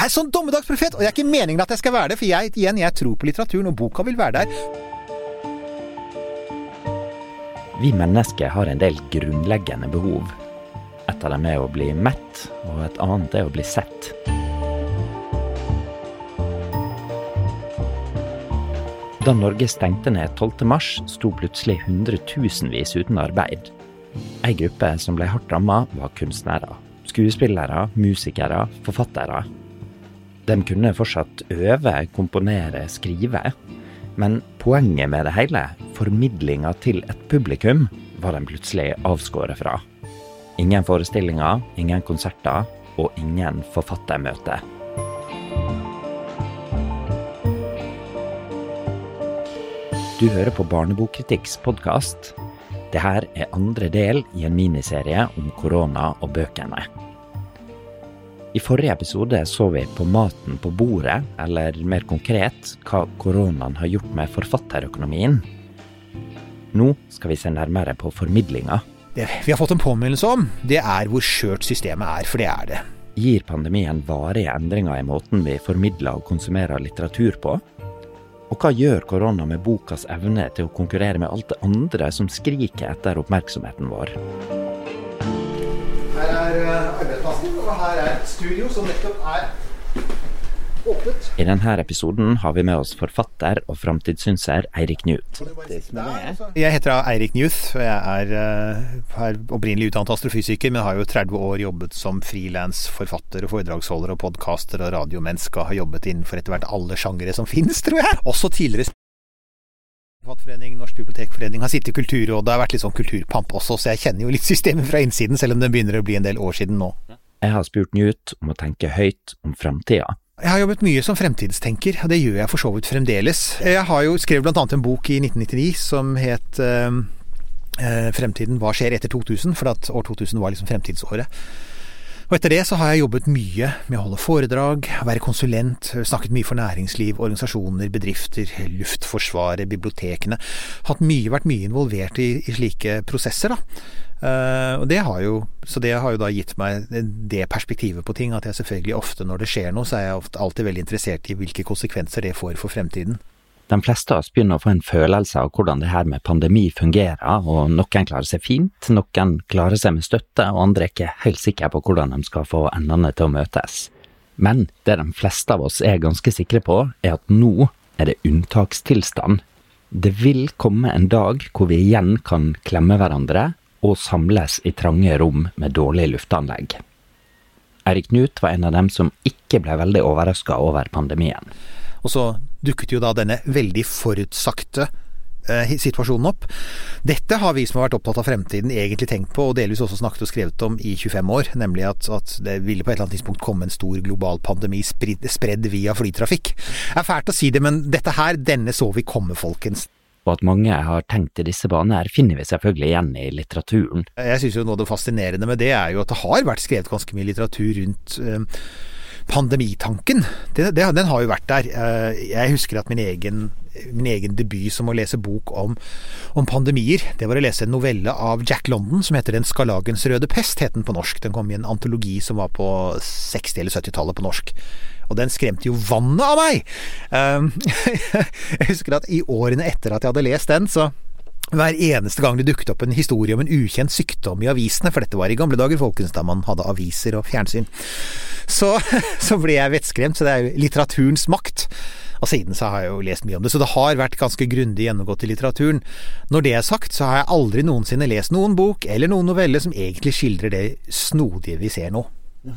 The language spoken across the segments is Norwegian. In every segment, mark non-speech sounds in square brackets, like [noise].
Jeg er sånn dommedagsprofet, og det er ikke meningen at jeg skal være det, for jeg, igjen, jeg tror på litteraturen, og boka vil være der. Vi mennesker har en del grunnleggende behov. Et av dem er å bli mett, og et annet er å bli sett. Da Norge stengte ned 12. mars, sto plutselig hundretusenvis uten arbeid. Ei gruppe som ble hardt ramma, var kunstnere. Skuespillere, musikere, forfattere. De kunne fortsatt øve, komponere, skrive. Men poenget med det hele, formidlinga til et publikum, var de plutselig avskåret fra. Ingen forestillinger, ingen konserter og ingen forfattermøte. Du hører på Barnebokkritikk's podkast. Dette er andre del i en miniserie om korona og bøkene. I forrige episode så vi på maten på bordet, eller mer konkret hva koronaen har gjort med forfatterøkonomien. Nå skal vi se nærmere på formidlinga. Det vi har fått en påminnelse om, det er hvor skjørt systemet er, for det er det. Gir pandemien varige endringer i måten vi formidler og konsumerer litteratur på? Og hva gjør korona med bokas evne til å konkurrere med alt det andre som skriker etter oppmerksomheten vår? Her er arbeidsplassen, og her er studio som nettopp er åpnet. I denne episoden har vi med oss forfatter og framtidssynser Eirik Knut. Jeg heter Eirik Newth, og jeg er, er opprinnelig utdannet astrofysiker, men har jo 30 år jobbet som frilansforfatter og foredragsholder og podkaster og radiomenneske, og har jobbet innenfor etter hvert alle sjangere som [laughs] finnes, tror jeg. Også tidligere Forfatterforening, Norsk bibliotekforening, har sittet i Kulturrådet, har vært litt sånn kulturpamp også, så jeg kjenner jo litt systemet fra innsiden, selv om det begynner å bli en del år siden nå. Jeg har spurt Newt om å tenke høyt om framtida. Jeg har jobbet mye som fremtidstenker, og det gjør jeg for så vidt fremdeles. Jeg har jo skrevet annet en bok i 1999 som het uh, 'Fremtiden hva skjer etter 2000', for at år 2000 var liksom fremtidsåret. Og etter det så har jeg jobbet mye med å holde foredrag, være konsulent, snakket mye for næringsliv, organisasjoner, bedrifter, Luftforsvaret, bibliotekene. Hatt mye, vært mye involvert i, i slike prosesser, da. Uh, det jo, så det har jo da gitt meg det perspektivet på ting, at jeg selvfølgelig ofte når det skjer noe, så er jeg alltid veldig interessert i hvilke konsekvenser det får for fremtiden. De fleste av oss begynner å få en følelse av hvordan det her med pandemi fungerer, og noen klarer seg fint, noen klarer seg med støtte, og andre er ikke helt sikre på hvordan de skal få endene til å møtes. Men det de fleste av oss er ganske sikre på, er at nå er det unntakstilstand. Det vil komme en dag hvor vi igjen kan klemme hverandre og samles i trange rom med dårlig luftanlegg. Eirik Knut var en av dem som ikke ble veldig overraska over pandemien. Og så dukket jo da denne veldig forutsagte eh, situasjonen opp. Dette har vi som har vært opptatt av fremtiden egentlig tenkt på, og delvis også snakket og skrevet om i 25 år. Nemlig at, at det ville på et eller annet tidspunkt komme en stor global pandemi spredd, spredd via flytrafikk. Det er fælt å si det, men dette her, denne så vi komme, folkens. Og at mange har tenkt i disse baner, finner vi selvfølgelig igjen i litteraturen. Jeg syns jo noe av det fascinerende med det er jo at det har vært skrevet ganske mye litteratur rundt eh, pandemitanken. Det, det, den har jo vært der. Eh, jeg husker at min egen, min egen debut som å lese bok om, om, pandemier, det var å lese en novelle av Jack London som heter Den skarlagens røde pest, het den på norsk. Den kom i en antologi som var på 60- eller 70-tallet på norsk. Og den skremte jo vannet av meg! Um, [laughs] jeg husker at i årene etter at jeg hadde lest den, så hver eneste gang det dukket opp en historie om en ukjent sykdom i avisene, for dette var i gamle dager, folkens, da man hadde aviser og fjernsyn, så, [laughs] så ble jeg vettskremt. Så det er jo litteraturens makt. Og siden så har jeg jo lest mye om det, så det har vært ganske grundig gjennomgått i litteraturen. Når det er sagt, så har jeg aldri noensinne lest noen bok eller noen novelle som egentlig skildrer det snodige vi ser nå.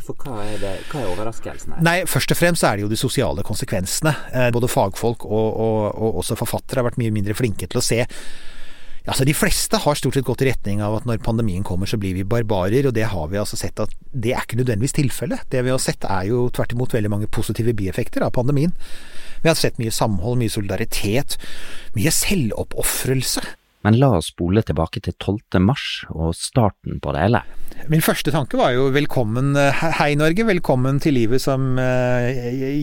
For hva er, det, hva er overraskelsen her? Nei, Først og fremst er det jo de sosiale konsekvensene. Både fagfolk og, og, og også forfattere har vært mye mindre flinke til å se Altså, de fleste har stort sett gått i retning av at når pandemien kommer, så blir vi barbarer, og det har vi altså sett at det er ikke nødvendigvis tilfellet. Det vi har sett er jo tvert imot veldig mange positive bieffekter av pandemien. Vi har sett mye samhold, mye solidaritet, mye selvoppofrelse. Men la oss spole tilbake til 12. mars og starten på det hele. Min første tanke var jo velkommen, eh, hei Norge, velkommen til livet som uh,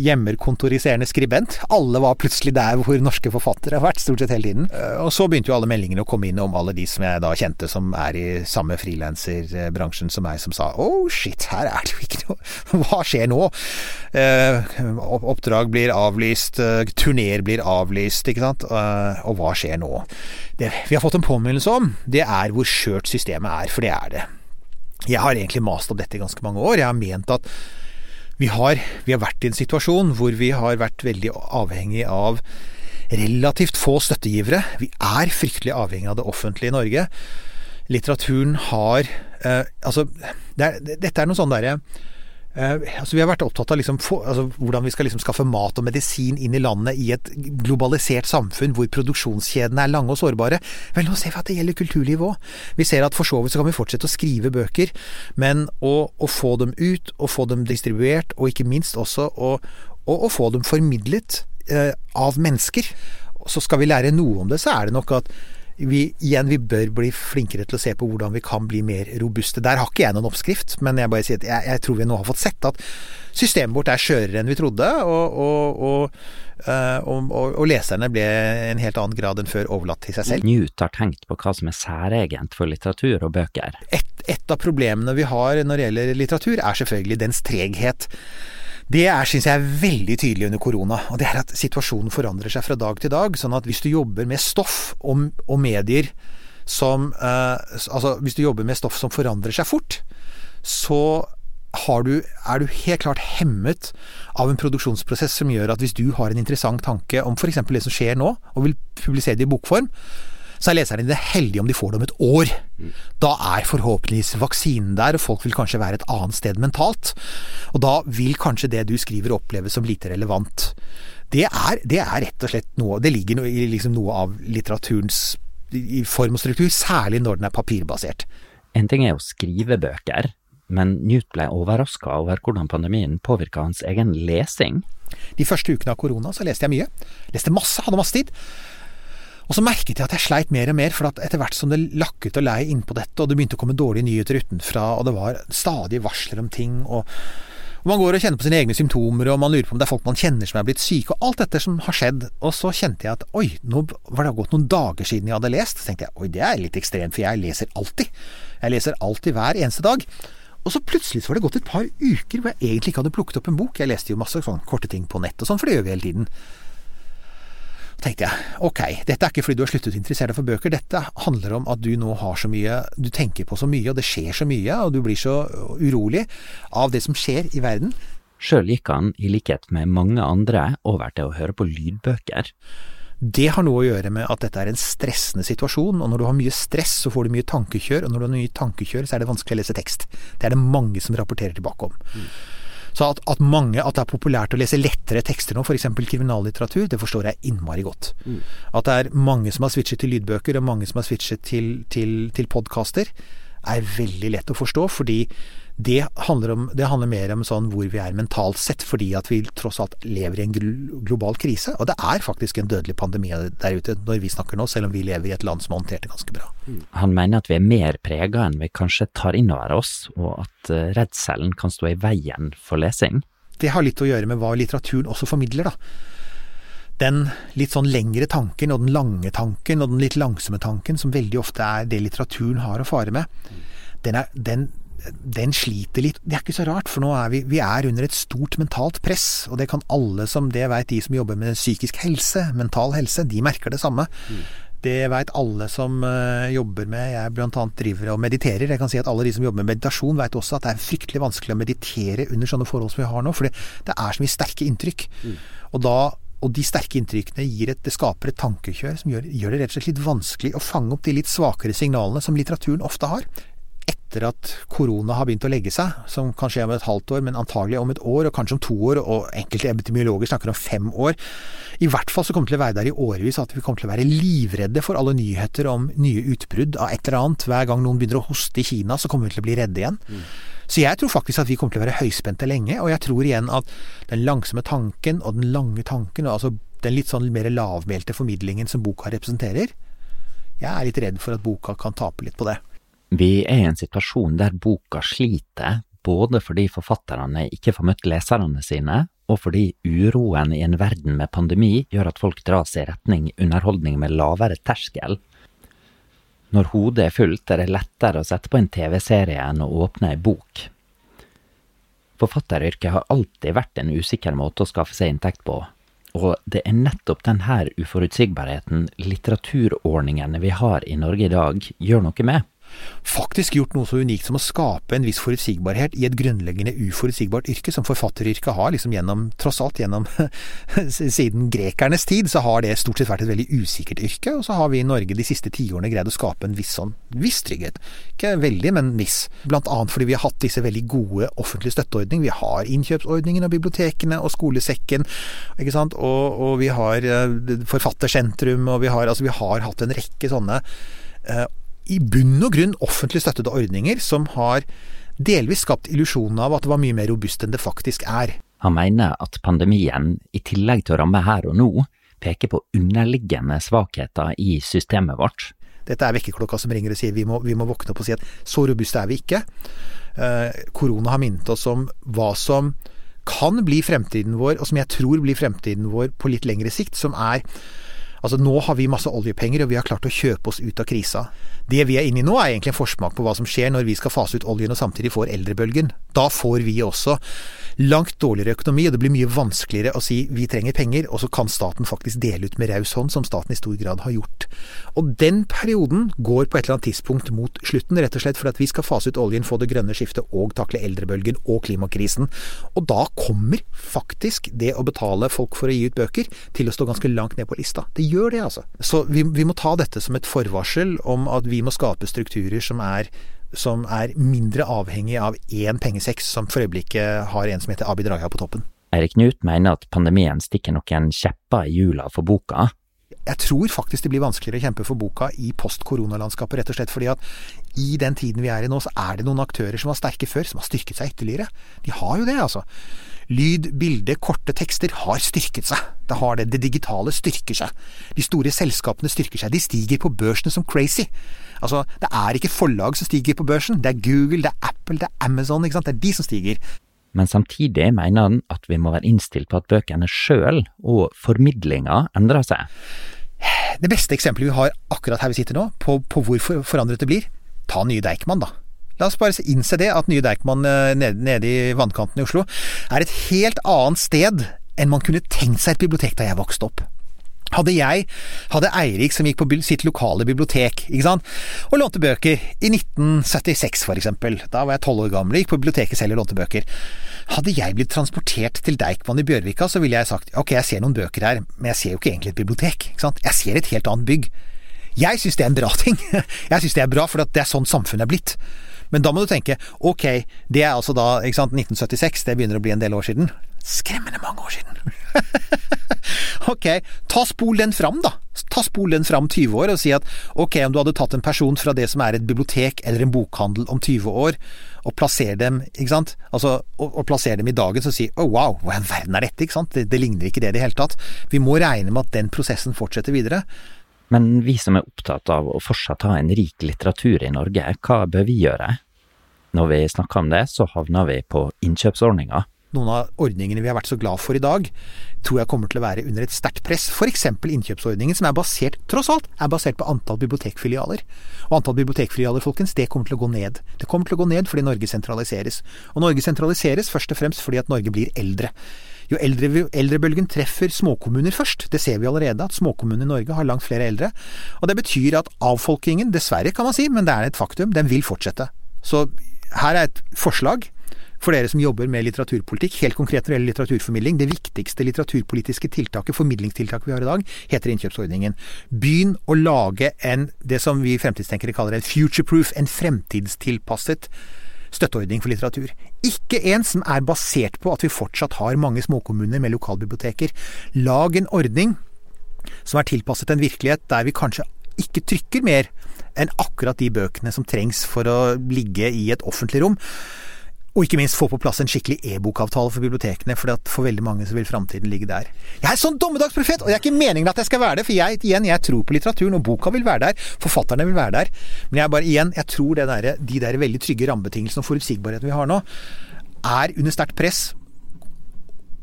hjemmerkontoriserende skribent. Alle var plutselig der hvor norske forfattere har vært, stort sett hele tiden. Uh, og så begynte jo alle meldingene å komme inn om alle de som jeg da kjente som er i samme frilanserbransjen som meg, som sa oh shit, her er det jo ikke [laughs] hva skjer nå? Uh, oppdrag blir avlyst, turneer blir avlyst, ikke sant, og hva skjer nå? Det vi har fått en påminnelse om, det er hvor skjørt systemet er, for det er det. Jeg har egentlig mast om dette i ganske mange år. Jeg har ment at vi har, vi har vært i en situasjon hvor vi har vært veldig avhengig av relativt få støttegivere. Vi er fryktelig avhengig av det offentlige i Norge. Litteraturen har eh, Altså, det er, dette er noe sånn derre Uh, altså vi har vært opptatt av liksom for, altså hvordan vi skal liksom skaffe mat og medisin inn i landet i et globalisert samfunn hvor produksjonskjedene er lange og sårbare. Vel, nå ser vi at det gjelder kulturlivet òg. Vi ser at for så vidt så kan vi fortsette å skrive bøker, men å, å, få dem ut, og få dem distribuert, og ikke minst også å, å, å få dem formidlet uh, av mennesker. Så skal vi lære noe om det, så er det nok at vi, igjen, vi bør bli flinkere til å se på hvordan vi kan bli mer robuste. Der har ikke jeg noen oppskrift, men jeg bare sier at jeg, jeg tror vi nå har fått sett at systemet vårt er skjørere enn vi trodde, og, og, og, uh, og, leserne ble en helt annen grad enn før overlatt til seg selv. Newt har tenkt på hva som er særegent for litteratur og bøker. Et, et av problemene vi har når det gjelder litteratur, er selvfølgelig dens treghet. Det er, syns jeg, er veldig tydelig under korona. Og det er at situasjonen forandrer seg fra dag til dag. Sånn at hvis du jobber med stoff og, og medier som eh, Altså hvis du jobber med stoff som forandrer seg fort, så du, er du helt klart hemmet av en produksjonsprosess som gjør at hvis du har en interessant tanke om f.eks. det som skjer nå, og vil publisere det i bokform, så er leserne dine heldige om de får det om et år. Da er forhåpentligvis vaksinen der, og folk vil kanskje være et annet sted mentalt. Og da vil kanskje det du skriver oppleves som lite relevant. Det er, det er rett og slett noe Det ligger i liksom noe av litteraturens i form og struktur, særlig når den er papirbasert. En ting er å skrive bøker, men Newt ble overraska over hvordan pandemien påvirka hans egen lesing. De første ukene av korona så leste jeg mye. Leste masse, hadde masse tid. Og så merket jeg at jeg sleit mer og mer, for etter hvert som det lakket og lei innpå dette, og det begynte å komme dårlige nyheter utenfra, og det var stadig varsler om ting, og, og man går og kjenner på sine egne symptomer, og man lurer på om det er folk man kjenner som er blitt syke, og alt dette som har skjedd. Og så kjente jeg at oi, nå var det gått noen dager siden jeg hadde lest. Så tenkte jeg oi, det er litt ekstremt, for jeg leser alltid. Jeg leser alltid hver eneste dag. Og så plutselig så var det gått et par uker hvor jeg egentlig ikke hadde plukket opp en bok. Jeg leste jo masse sånne korte ting på nett og sånn, for det gjør vi hele tiden tenkte jeg ok, dette er ikke fordi du har sluttet å interessere deg for bøker, dette handler om at du nå har så mye, du tenker på så mye, og det skjer så mye, og du blir så urolig av det som skjer i verden. Sjøl gikk han, i likhet med mange andre, over til å høre på lydbøker. Det har noe å gjøre med at dette er en stressende situasjon, og når du har mye stress, så får du mye tankekjør, og når du har mye tankekjør, så er det vanskelig å lese tekst. Det er det mange som rapporterer tilbake om. Mm. Så at, at, mange, at det er populært å lese lettere tekster nå, f.eks. kriminallitteratur, det forstår jeg innmari godt. Mm. At det er mange som har switchet til lydbøker, og mange som har switchet til, til, til podkaster, er veldig lett å forstå, fordi det handler, om, det handler, mer om sånn hvor vi er mentalt sett, fordi at vi tross alt lever i en global krise. Og det er faktisk en dødelig pandemi der ute når vi snakker nå, selv om vi lever i et land som har håndtert det ganske bra. Han mener at vi er mer prega enn vi kanskje tar inn over oss, og at eh, redselen kan stå i veien for lesing. Det har litt å gjøre med hva litteraturen også formidler, da den litt sånn lengre tanken, og den lange tanken, og den litt langsomme tanken, som veldig ofte er det litteraturen har å fare med, den, er, den, den sliter litt. Det er ikke så rart, for nå er vi, vi er under et stort mentalt press. Og det kan alle som det veit, de som jobber med psykisk helse, mental helse, de merker det samme. Mm. Det veit alle som uh, jobber med Jeg annet driver og mediterer. Jeg kan si at alle de som jobber med meditasjon veit også at det er fryktelig vanskelig å meditere under sånne forhold som vi har nå. For det, det er så mye sterke inntrykk. Mm. Og da og de sterke inntrykkene et, det skaper et tankekjør som gjør, gjør, det rett og slett litt vanskelig å fange opp de litt svakere signalene som litteraturen ofte har etter at korona har begynt å legge seg, som kan skje om et halvt år, men antagelig om et år, og kanskje om to år, og enkelte epidemiologer snakker om fem år. I hvert fall så kommer det til å være der i årevis at vi kommer til å være livredde for alle nyheter om nye utbrudd av et eller annet. Hver gang noen begynner å hoste i Kina, så kommer vi til å bli redde igjen. Mm. Så jeg tror faktisk at vi kommer til å være høyspente lenge, og jeg tror igjen at den langsomme tanken og den lange tanken, altså den litt sånn mer lavmælte formidlingen som boka representerer, Jeg er litt redd for at boka kan tape litt på det. Vi er i en situasjon der boka sliter, både fordi forfatterne ikke får møtt leserne sine, og fordi uroen i en verden med pandemi gjør at folk dras i retning underholdning med lavere terskel. Når hodet er fullt, er det lettere å sette på en TV-serie enn å åpne ei bok. Forfatteryrket har alltid vært en usikker måte å skaffe seg inntekt på, og det er nettopp denne uforutsigbarheten litteraturordningene vi har i Norge i dag, gjør noe med faktisk gjort noe så unikt som å skape en viss forutsigbarhet i et grunnleggende uforutsigbart yrke, som forfatteryrket har liksom gjennom, tross alt gjennom [laughs] siden grekernes tid, så har det stort sett vært et veldig usikkert yrke, og så har vi i Norge de siste tiårene greid å skape en viss sånn, viss trygghet. Ikke veldig, men viss. Blant annet fordi vi har hatt disse veldig gode offentlige støtteordninger. Vi har innkjøpsordningen og bibliotekene og skolesekken, ikke sant, og, og vi har uh, Forfattersentrum, og vi har, altså, vi har hatt en rekke sånne uh, i bunn og grunn offentlig støttede ordninger som har delvis skapt illusjonen av at det var mye mer robust enn det faktisk er. Han mener at pandemien, i tillegg til å ramme her og nå, peker på underliggende svakheter i systemet vårt. Dette er vekkerklokka som ringer og sier vi må, vi må våkne opp og si at så robuste er vi ikke. Eh, korona har minnet oss om hva som kan bli fremtiden vår, og som jeg tror blir fremtiden vår på litt lengre sikt, som er Altså Nå har vi masse oljepenger, og vi har klart å kjøpe oss ut av krisa. Det vi er inne i nå, er egentlig en forsmak på hva som skjer når vi skal fase ut oljen og samtidig får eldrebølgen. Da får vi også langt dårligere økonomi, og det blir mye vanskeligere å si vi trenger penger, og så kan staten faktisk dele ut med raus hånd, som staten i stor grad har gjort. Og den perioden går på et eller annet tidspunkt mot slutten, rett og slett for at vi skal fase ut oljen, få det grønne skiftet og takle eldrebølgen og klimakrisen. Og da kommer faktisk det å betale folk for å gi ut bøker til å stå ganske langt ned på lista. Det gjør det, altså. Så vi, vi må ta dette som et forvarsel om at vi må skape strukturer som er, som er mindre avhengig av én pengesekk, som for øyeblikket har en som heter Abid Raja på toppen. Eirik Knut mener at pandemien stikker noen kjepper i hjula for boka. Jeg tror faktisk det blir vanskeligere å kjempe for boka i post-koronalandskapet, rett og slett fordi at i den tiden vi er i nå, så er det noen aktører som var sterke før, som har styrket seg ytterligere. De har jo det, altså. Lyd, bilde, korte tekster har styrket seg. Det har det. Det digitale styrker seg. De store selskapene styrker seg. De stiger på børsene som crazy. Altså, det er ikke forlag som stiger på børsen. Det er Google, det er Apple, det er Amazon. ikke sant? Det er de som stiger. Men samtidig mener han at vi må være innstilt på at bøkene sjøl og formidlinga endrer seg. Det beste eksempelet vi har akkurat her vi sitter nå, på, på hvor forandret det blir, ta nye Deichman, da. La oss bare innse det, at nye Deichman eh, nede, nede i vannkanten i Oslo er et helt annet sted enn man kunne tenkt seg et bibliotek da jeg vokste opp. Hadde jeg, hadde Eirik som gikk på sitt lokale bibliotek, ikke sant, og lånte bøker, i 1976 for eksempel, da var jeg tolv år gammel, og gikk på biblioteket selv og lånte bøker. Hadde jeg blitt transportert til Deichman i Bjørvika, så ville jeg sagt ok, jeg ser noen bøker her, men jeg ser jo ikke egentlig et bibliotek, ikke sant, jeg ser et helt annet bygg. Jeg syns det er en bra ting. [laughs] Jeg syns det er bra, for det er sånn samfunnet er blitt. Men da må du tenke ok, det er altså da sant, 1976, det begynner å bli en del år siden. Skremmende mange år siden. [laughs] ok, ta spol den fram, da. Ta spol den fram 20 år og si at ok, om du hadde tatt en person fra det som er et bibliotek eller en bokhandel om 20 år, og plasser dem ikke sant? Altså, og, og plasser dem i dagen, så si oh, wow, hva i verden er dette? ikke sant? Det, det ligner ikke det i det hele tatt. Vi må regne med at den prosessen fortsetter videre. Men vi som er opptatt av å fortsatt ha en rik litteratur i Norge, hva bør vi gjøre? Når vi snakker om det, så havner vi på innkjøpsordninga. Noen av ordningene vi har vært så glad for i dag, tror jeg kommer til å være under et sterkt press. F.eks. innkjøpsordningen, som er basert, tross alt, er basert på antall bibliotekfilialer. Og antall bibliotekfilialer, folkens, det kommer til å gå ned. Det kommer til å gå ned fordi Norge sentraliseres. Og Norge sentraliseres først og fremst fordi at Norge blir eldre. Jo eldre, eldrebølgen treffer småkommuner først. Det ser vi allerede, at småkommuner i Norge har langt flere eldre. Og det betyr at avfolkingen, dessverre kan man si, men det er et faktum, den vil fortsette. Så her er et forslag for dere som jobber med litteraturpolitikk, helt konkret når det gjelder litteraturformidling. Det viktigste litteraturpolitiske tiltaket, formidlingstiltaket vi har i dag, heter innkjøpsordningen. Begynn å lage en, det som vi fremtidstenkere kaller en future-proof, en fremtidstilpasset støtteordning for litteratur. Ikke en som er basert på at vi fortsatt har mange småkommuner med lokalbiblioteker. Lag en ordning som er tilpasset en virkelighet der vi kanskje ikke trykker mer enn akkurat de bøkene som trengs for å ligge i et offentlig rom. Og ikke minst få på plass en skikkelig e-bokavtale for bibliotekene, for for veldig mange så vil framtiden ligge der. Jeg er sånn dommedagsprofet, og det er ikke meningen at jeg skal være det, for jeg, igjen, jeg tror på litteraturen, og boka vil være der, forfatterne vil være der. Men jeg bare, igjen, jeg tror der, de der veldig trygge rammebetingelsene og forutsigbarheten vi har nå, er under sterkt press.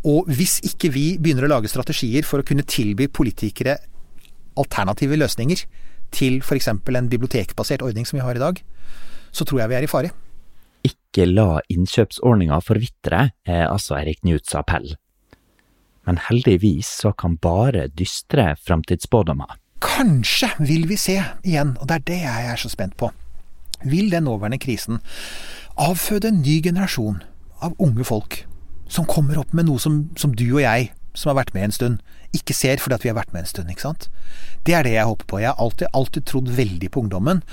Og hvis ikke vi begynner å lage strategier for å kunne tilby politikere alternative løsninger til f.eks. en bibliotekbasert ordning som vi har i dag, så tror jeg vi er i fare ikke la innkjøpsordninga forvitre, er altså Erik Newts appell. Men heldigvis så kan bare dystre framtidsspådommer. Kanskje vil vi se igjen, og det er det jeg er så spent på. Vil den nåværende krisen avføde en ny generasjon av unge folk som kommer opp med noe som, som du og jeg, som har vært med en stund, ikke ser fordi at vi har vært med en stund, ikke sant? Det er det jeg håper på. Jeg har alltid, alltid trodd veldig på ungdommen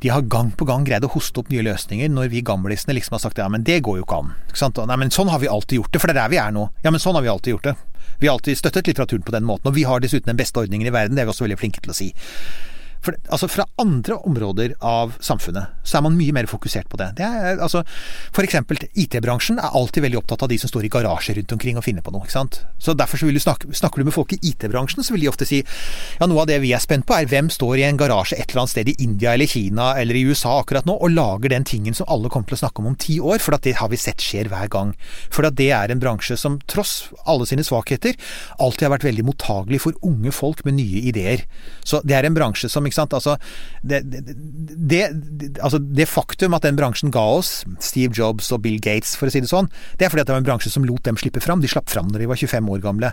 de har gang på gang greid å hoste opp nye løsninger, når vi gamlisene liksom har sagt ja, men det går jo ikke an. Ikke sant? Nei, men sånn har vi alltid gjort det, for det er der vi er nå. Ja, men sånn har vi alltid gjort det. Vi har alltid støttet litteraturen på den måten, og vi har dessuten den beste ordningen i verden, det er vi også veldig flinke til å si. For, altså Fra andre områder av samfunnet så er man mye mer fokusert på det. det altså, for eksempel IT-bransjen er alltid veldig opptatt av de som står i garasjer rundt omkring og finner på noe. ikke sant? Så derfor så vil du snakke, Snakker du med folk i IT-bransjen, så vil de ofte si ja, noe av det vi er spent på, er hvem står i en garasje et eller annet sted i India eller Kina eller i USA akkurat nå og lager den tingen som alle kommer til å snakke om om ti år, for det har vi sett skjer hver gang. For det er en bransje som tross alle sine svakheter alltid har vært veldig mottagelig for unge folk med nye ideer. Så det er en bransje som ikke sant? Altså, det, det, altså, det faktum at den bransjen ga oss, Steve Jobs og Bill Gates for å si det sånn, det er fordi det var en bransje som lot dem slippe fram. De slapp fram når de var 25 år gamle,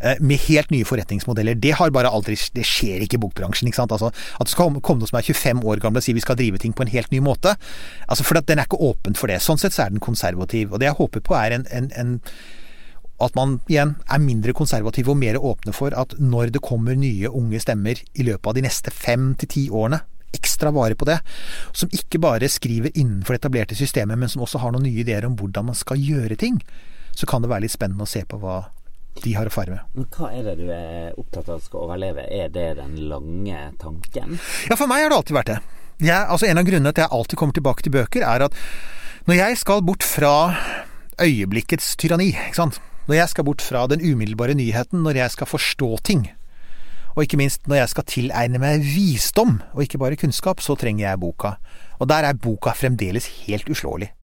eh, med helt nye forretningsmodeller. Det har bare aldri Det skjer ikke i bokbransjen. ikke sant? Altså, at det skal komme noen som er 25 år gamle og si vi skal drive ting på en helt ny måte. Altså, for den er ikke åpen for det. Sånn sett så er den konservativ. Og det jeg håper på er en, en, en at man igjen er mindre konservative og mer åpne for at når det kommer nye unge stemmer i løpet av de neste fem til ti årene, ekstra vare på det, som ikke bare skriver innenfor det etablerte systemet, men som også har noen nye ideer om hvordan man skal gjøre ting, så kan det være litt spennende å se på hva de har å fare med. Men Hva er det du er opptatt av skal overleve? Er det den lange tanken? Ja, for meg har det alltid vært det. Jeg, altså En av grunnene til at jeg alltid kommer tilbake til bøker, er at når jeg skal bort fra øyeblikkets tyranni, ikke sant når jeg skal bort fra den umiddelbare nyheten, når jeg skal forstå ting, og ikke minst når jeg skal tilegne meg visdom, og ikke bare kunnskap, så trenger jeg boka. Og der er boka fremdeles helt uslåelig.